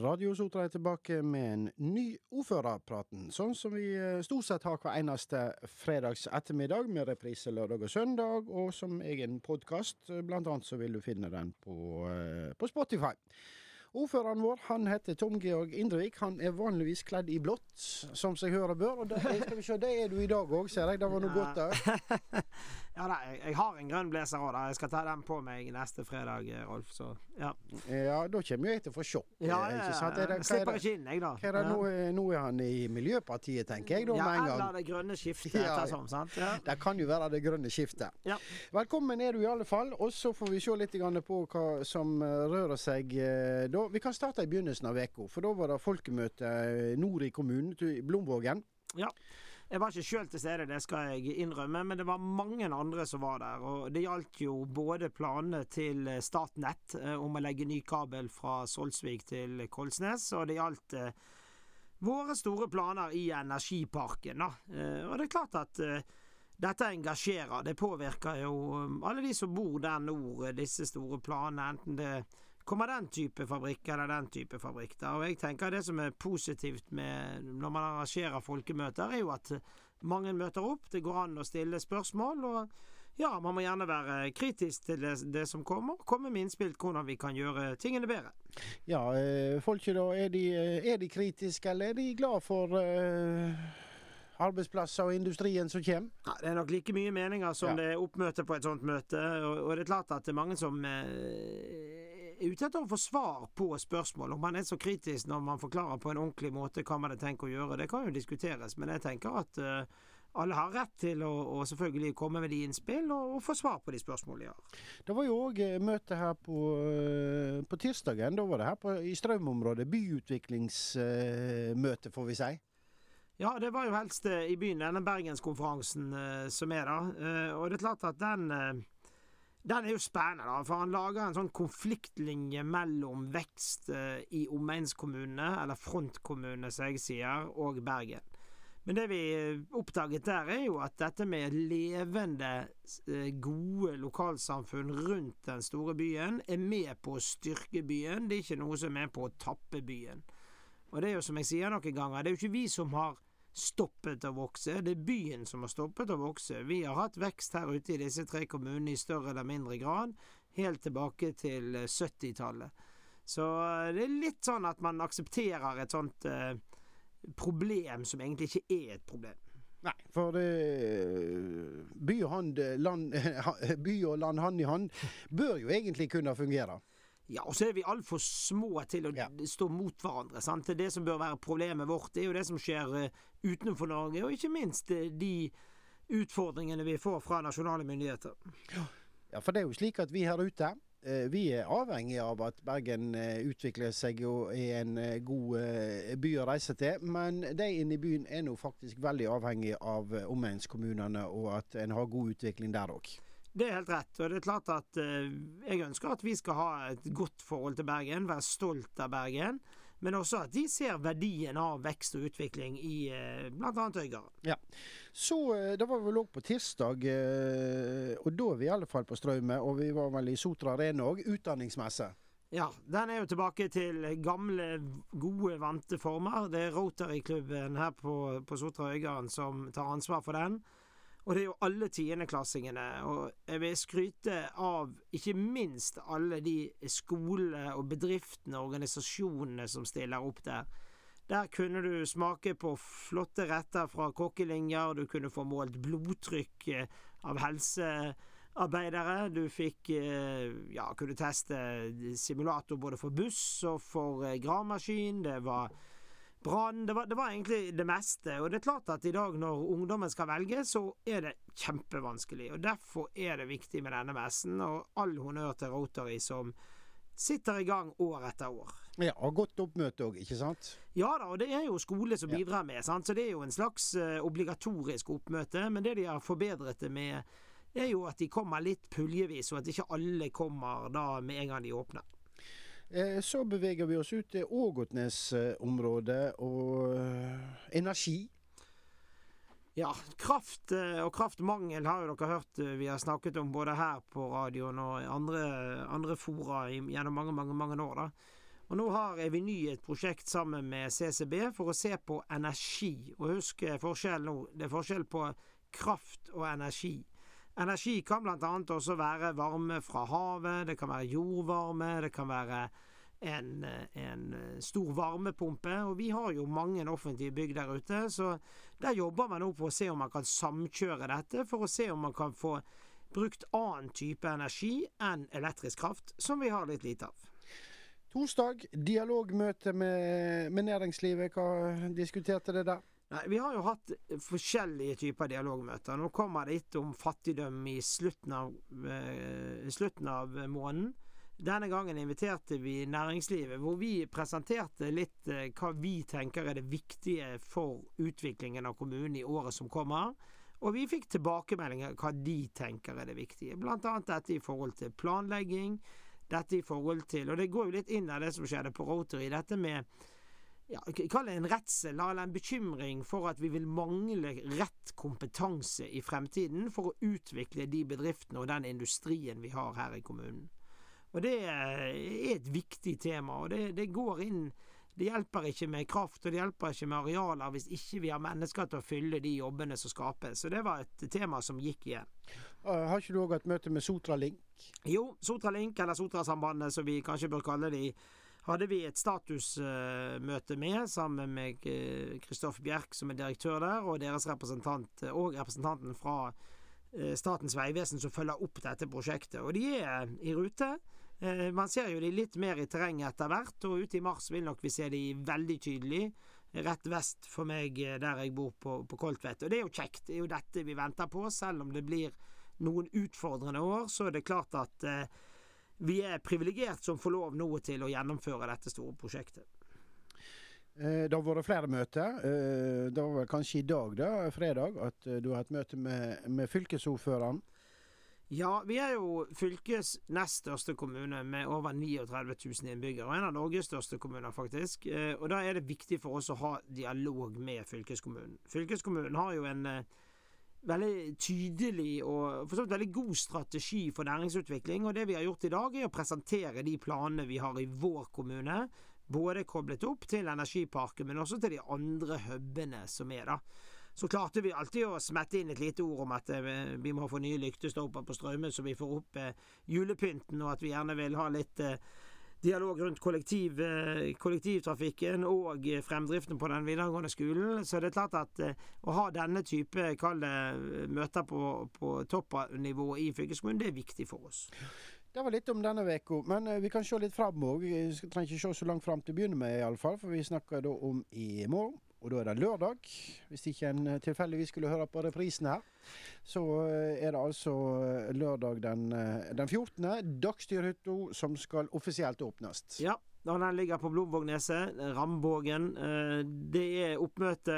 Radio Sotra er tilbake med en ny ordførerpraten, sånn som vi eh, stort sett har hver eneste fredags ettermiddag, med reprise lørdag og søndag, og som egen podkast. Blant annet så vil du finne den på, eh, på Spotify. Ordføreren vår han heter Tom Georg Indrevik. Han er vanligvis kledd i blått, som seg hører bør. Og det, skal vi se, det er du i dag òg, ser jeg. Det var noe godt der. ja da, jeg, jeg, har en grønn blazer òg, da. Jeg skal ta den på meg neste fredag, eh, Rolf. Så ja. Ja, da kommer jeg til å få sjokk. Ja, ja, ja. Det, Slipper ikke inn, jeg, da. Hva er det, nå, nå, er han i Miljøpartiet, tenker jeg, da, ja, Eller det grønne skiftet, ettersom. sant? Ja. Det kan jo være det grønne skiftet. Ja. Velkommen er du i alle fall. Og så får vi se litt på hva som eh, rører seg eh, da. Vi kan starte i begynnelsen av uka. For da var det folkemøte nord i kommunen, i Blomvågen. Ja. Jeg var ikke sjøl til stede, det skal jeg innrømme, men det var mange andre som var der. Og det gjaldt jo både planene til Statnett eh, om å legge ny kabel fra Solsvik til Kolsnes, og det gjaldt eh, våre store planer i energiparken. Eh, og det er klart at dette engasjerer. Det påvirker jo alle de som bor der nord, disse store planene. Enten det kommer den type fabrikk eller den type fabrikk der. Og jeg tenker det som er positivt med når man arrangerer folkemøter, er jo at mange møter opp. Det går an å stille spørsmål, og ja, man må gjerne være kritisk til det, det som kommer. Komme med innspill til hvordan vi kan gjøre tingene bedre. Ja, eh, folket da, er de, eh, er de kritiske, eller er de glad for uh arbeidsplasser og industrien som kommer? Ja, det er nok like mye meninger som ja. det er oppmøte på et sånt møte. Og, og, det er klart at det er mange som eh, ute etter å få svar på spørsmål. Om man er så kritisk når man forklarer på en ordentlig måte hva man har tenkt å gjøre, det kan jo diskuteres. Men jeg tenker at uh, alle har rett til å, å, selvfølgelig komme med de innspill og, og, få svar på de spørsmålene de har. Det var jo òg eh, møte her på, uh, på, tirsdagen. Da var det her på, i Strømområdet. Byutviklingsmøte, får vi si. Ja, det var jo helst i byen, denne bergenskonferansen som er da. og det er klart at den den er jo spennende, da, for han lager en sånn konfliktlinje mellom vekst eh, i omegnskommunene, eller frontkommunene som jeg sier, og Bergen. Men det vi oppdaget der, er jo at dette med levende, eh, gode lokalsamfunn rundt den store byen er med på å styrke byen. Det er ikke noe som er med på å tappe byen. Og det er jo som jeg sier noen ganger, det er jo ikke vi som har stoppet å vokse. Det er byen som har stoppet å vokse. Vi har hatt vekst her ute i disse tre kommunene i større eller mindre grad, helt tilbake til 70-tallet. Eh, Så eh, det er litt sånn at man aksepterer et sånt eh, problem som egentlig ikke er et problem. Nei, for det, by, og hand, land, by og land hand i hand bør jo egentlig kunne fungere. Ja, og så er vi altfor små til å ja. stå mot hverandre. Sant? Det som bør være problemet vårt, det er jo det som skjer uh, utenfor Norge, og ikke minst uh, de utfordringene vi får fra nasjonale myndigheter. Ja, for det er jo slik at vi her ute uh, vi er avhengig av at Bergen utvikler seg og er en god by å reise til. Men de inne i byen er nå faktisk veldig avhengig av omegnskommunene, og at en har god utvikling der òg. Det er helt rett. Og det er klart at eh, jeg ønsker at vi skal ha et godt forhold til Bergen, være stolt av Bergen. Men også at de ser verdien av vekst og utvikling i eh, bl.a. Øygarden. Ja. Så eh, det var vel òg på tirsdag, og da er vi i alle fall på Straume, og vi var vel i Sotra Arena òg, utdanningsmesse. Ja, den er jo tilbake til gamle, gode, vante former. Det er Rotary-klubben her på, på Sotra Øygarden som tar ansvar for den. Og det er jo alle tiendeklassingene. Og jeg vil skryte av ikke minst alle de skolene og bedriftene og organisasjonene som stiller opp der. Der kunne du smake på flotte retter fra kokkelinjer, du kunne få målt blodtrykk eh, av helsearbeidere. Du fikk eh, ja, kunne teste simulator både for buss og for eh, gravemaskin. Det var brann. Det, det, var egentlig det meste. Og det er klart at i dag når ungdommen skal velge, så er det kjempevanskelig. Og derfor er det viktig med denne messen, og all honnør til Rotary som sitter i gang år etter år. Ja, og Godt oppmøte òg, ikke sant? Ja da, og det er jo skole som bidrar med, sant? så det er jo en slags uh, obligatorisk oppmøte. Men det de har forbedret det med, er jo at de kommer litt puljevis, og at ikke alle kommer da med en gang de åpner. Eh, så beveger vi oss ut til Ågotnes-området og eh, energi. Ja, kraft eh, og kraftmangel har jo dere hørt vi har snakket om både her på radioen og andre, andre fora gjennom mange, mange, mange år. da. Og nå har Eveny et prosjekt sammen med CCB for å se på energi. Og husk forskjellen nå. Det er forskjell på kraft og energi. Energi kan bl.a. også være varme fra havet, det kan være jordvarme, det kan være en, en, stor varmepumpe. Og vi har jo mange offentlige bygg der ute, så der jobber man nå på å se om man kan samkjøre dette, for å se om man kan få brukt annen type energi enn elektrisk kraft, som vi har litt lite av. Torsdag, dialogmøte med, med næringslivet. Hva diskuterte det der? Nei, Vi har jo hatt forskjellige typer dialogmøter. Nå kommer det litt om fattigdom i slutten av, eh, slutten av måneden. Denne gangen inviterte vi næringslivet, hvor vi presenterte litt uh, hva vi tenker er det viktige for utviklingen av kommunen i året som kommer. Og vi fikk tilbakemeldinger hva de tenker er det viktige. Blant annet dette i forhold til planlegging dette i forhold til Og det går jo litt inn av det som skjedde på Rotary. Dette med ja, Kall det en redsel eller en bekymring for at vi vil mangle rett kompetanse i fremtiden for å utvikle de bedriftene og den industrien vi har her i kommunen. Og Det er et viktig tema, og det, det går inn det hjelper ikke med kraft og det hjelper ikke med arealer hvis ikke vi har mennesker til å fylle de jobbene som skapes. Så det var et tema som gikk igjen. Har ikke du òg hatt møte med Sotralink? Jo, Sotralink, eller Sotrasambandet som vi kanskje bør kalle de, hadde vi et statusmøte med sammen med Kristoffer Bjerk som er direktør der, og deres representant, og representanten fra eh, Statens vegvesen som følger opp dette prosjektet. Og de er i rute. Eh, man ser jo de litt mer i terrenget etter hvert, og ute i mars vil nok vi se de veldig tydelig. Rett vest for meg der jeg bor på, på Koltvedt. Og det er jo kjekt. Det er jo dette vi venter på, selv om det blir noen utfordrende år, så er det klart at eh, vi er privilegert som får lov nå til å gjennomføre dette store prosjektet. Eh, det har vært flere møter. Eh, det var vel kanskje i dag, da, fredag, at eh, du har hatt møte med, med fylkesordføreren. Ja, vi er jo fylkes nest største kommune med over 39 000 innbyggere. Og en av Norges største kommuner, faktisk. Og da er det viktig for oss å ha dialog med fylkeskommunen. Fylkeskommunen har jo en veldig tydelig og for veldig god strategi for næringsutvikling. Og det vi har gjort i dag, er å presentere de planene vi har i vår kommune. Både koblet opp til energiparken, men også til de andre hubene som er, da. Så klarte vi alltid å smette inn et lite ord om at eh, vi må få nye lyktestolper på Strømmen, så vi får opp eh, julepynten, og at vi gjerne vil ha litt eh, dialog rundt kollektiv, eh, kollektivtrafikken og fremdriften på den videregående skolen. Så det er klart at eh, å ha denne type kalde møter på, på toppnivå i fylkeskommunen, det er viktig for oss. Det var litt om denne uka, men eh, vi kan se litt fram òg. Vi trenger ikke se så langt fram til å begynne med, iallfall, for vi snakker da om i morgen. Og da er det lørdag, hvis ikke en eh, tilfeldigvis skulle høre på reprisen her. Så eh, er det altså eh, lørdag den, den 14. Dagstyrhytta som skal offisielt åpnes. Ja, da den ligger på Blomvågneset, Rambågen. Det er oppmøte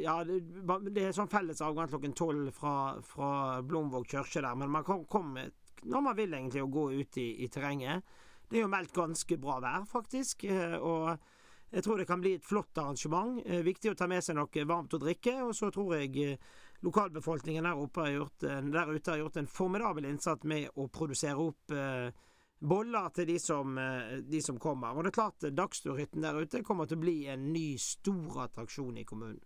Ja, det er sånn felles avgang klokken tolv fra, fra Blomvåg kirke der, men man kan komme når man vil egentlig å gå ut i, i terrenget. Det er jo meldt ganske bra vær, faktisk. og jeg tror det kan bli et flott arrangement. Eh, viktig å ta med seg noe varmt å drikke. Og så tror jeg eh, lokalbefolkningen der, har gjort, der ute har gjort en formidabel innsats med å produsere opp eh, boller til de som, de som kommer. Og det er klart Dagsturhytten der ute kommer til å bli en ny stor attraksjon i kommunen.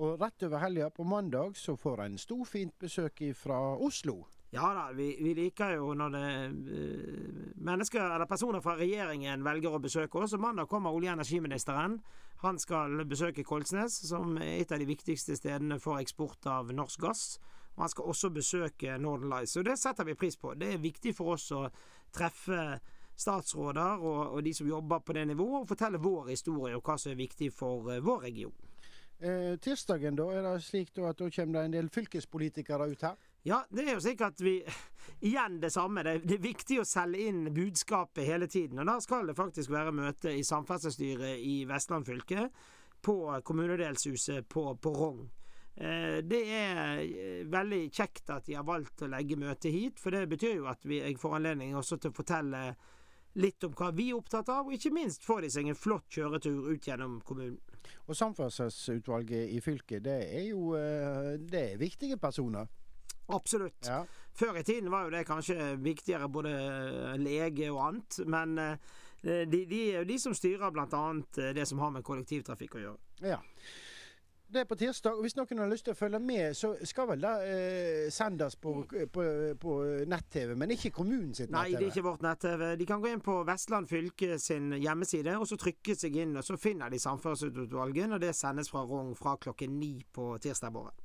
Og rett over helga, på mandag, så får en storfint besøk fra Oslo. Ja da, vi, vi, liker jo når det uh, mennesker eller personer fra regjeringen velger å besøke oss. og Mandag kommer olje- og energiministeren. Han skal besøke Kolsnes, som er et av de viktigste stedene for eksport av norsk gass. Og han skal også besøke Northern Lights. Og det setter vi pris på. Det er viktig for oss å treffe statsråder og, og de som jobber på det nivået, og fortelle vår historie og hva som er viktig for uh, vår region. Eh, tirsdagen, da, er det slik at da kommer det en del fylkespolitikere ut her? Ja, det er jo sikkert vi Igjen det samme. Det, det, er viktig å selge inn budskapet hele tiden. Og da skal det faktisk være møte i samferdselsstyret i Vestland fylke. På kommunedelshuset på, på Rong. Eh, det er eh, veldig kjekt at de har valgt å legge møtet hit, for det betyr jo at vi, jeg får anledning også til å fortelle litt om hva vi er opptatt av, og ikke minst får de seg en flott kjøretur ut gjennom kommunen. Og Samferdselsutvalget i fylket, det er jo eh, det er viktige personer? Absolutt. Ja. Før i tiden var jo det kanskje viktigere både lege og annet, men eh, eh, de, de er jo de som styrer bl.a. det som har med kollektivtrafikk å gjøre. Ja. Det er på tirsdag. og Hvis noen har lyst til å følge med, så skal vel det eh, sendes på, på, på nett-TV, men ikke kommunen sitt Nei, det er ikke vårt nett-TV. De kan gå inn på Vestland fylke sin hjemmeside, og så trykke seg inn, og så finner de Samferdselsutvalget og det sendes fra Rogn fra klokken ni på tirsdag morgen.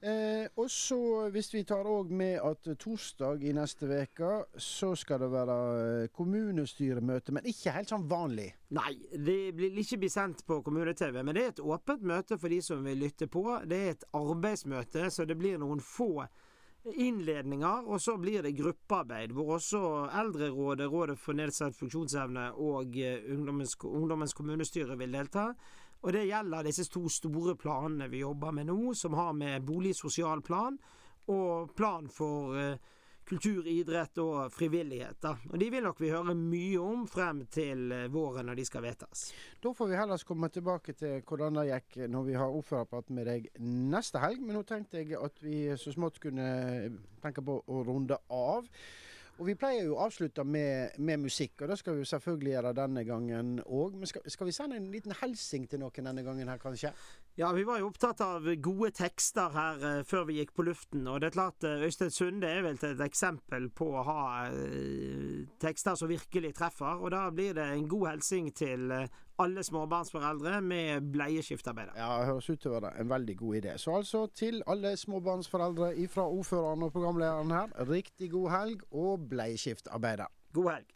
Eh, og så, hvis vi tar òg med at torsdag i neste uke, så skal det være eh, kommunestyremøte, men ikke helt sånn vanlig. Nei, det blir ikke bli sendt på kommune-TV, men det er et åpent møte for de som vil lytte på. Det er et arbeidsmøte, så det blir noen få innledninger, og så blir det gruppearbeid, hvor også Eldrerådet, Rådet for nedsatt funksjonsevne og eh, Ungdommens, Ungdommens kommunestyre vil delta. Og det gjelder disse to store planene vi jobber med nå, som har med boligsosial plan og plan for eh, kultur, idrett og frivillighet. Da. Og De vil nok vi høre mye om frem til eh, våren når de skal vedtas. Da får vi heller komme tilbake til hvordan det gikk når vi har ordførerprat med deg neste helg. Men nå tenkte jeg at vi så smått kunne tenke på å runde av. Og vi pleier jo å avslutte med, med musikk, og det skal vi jo selvfølgelig gjøre denne gangen òg. Men skal, skal vi sende en liten hilsing til noen denne gangen her, kanskje? Ja, vi var jo opptatt av gode tekster her uh, før vi gikk på luften. Og det er klart uh, Øystein Sunde er vel et eksempel på å ha uh, tekster som virkelig treffer. Og da blir det en god hilsing til alle småbarnsforeldre med bleieskiftarbeidere. Ja, det høres ut til å være en veldig god idé. Så altså til alle småbarnsforeldre ifra ordføreren og programlederen her, riktig god helg og bleieskiftarbeidere. God helg.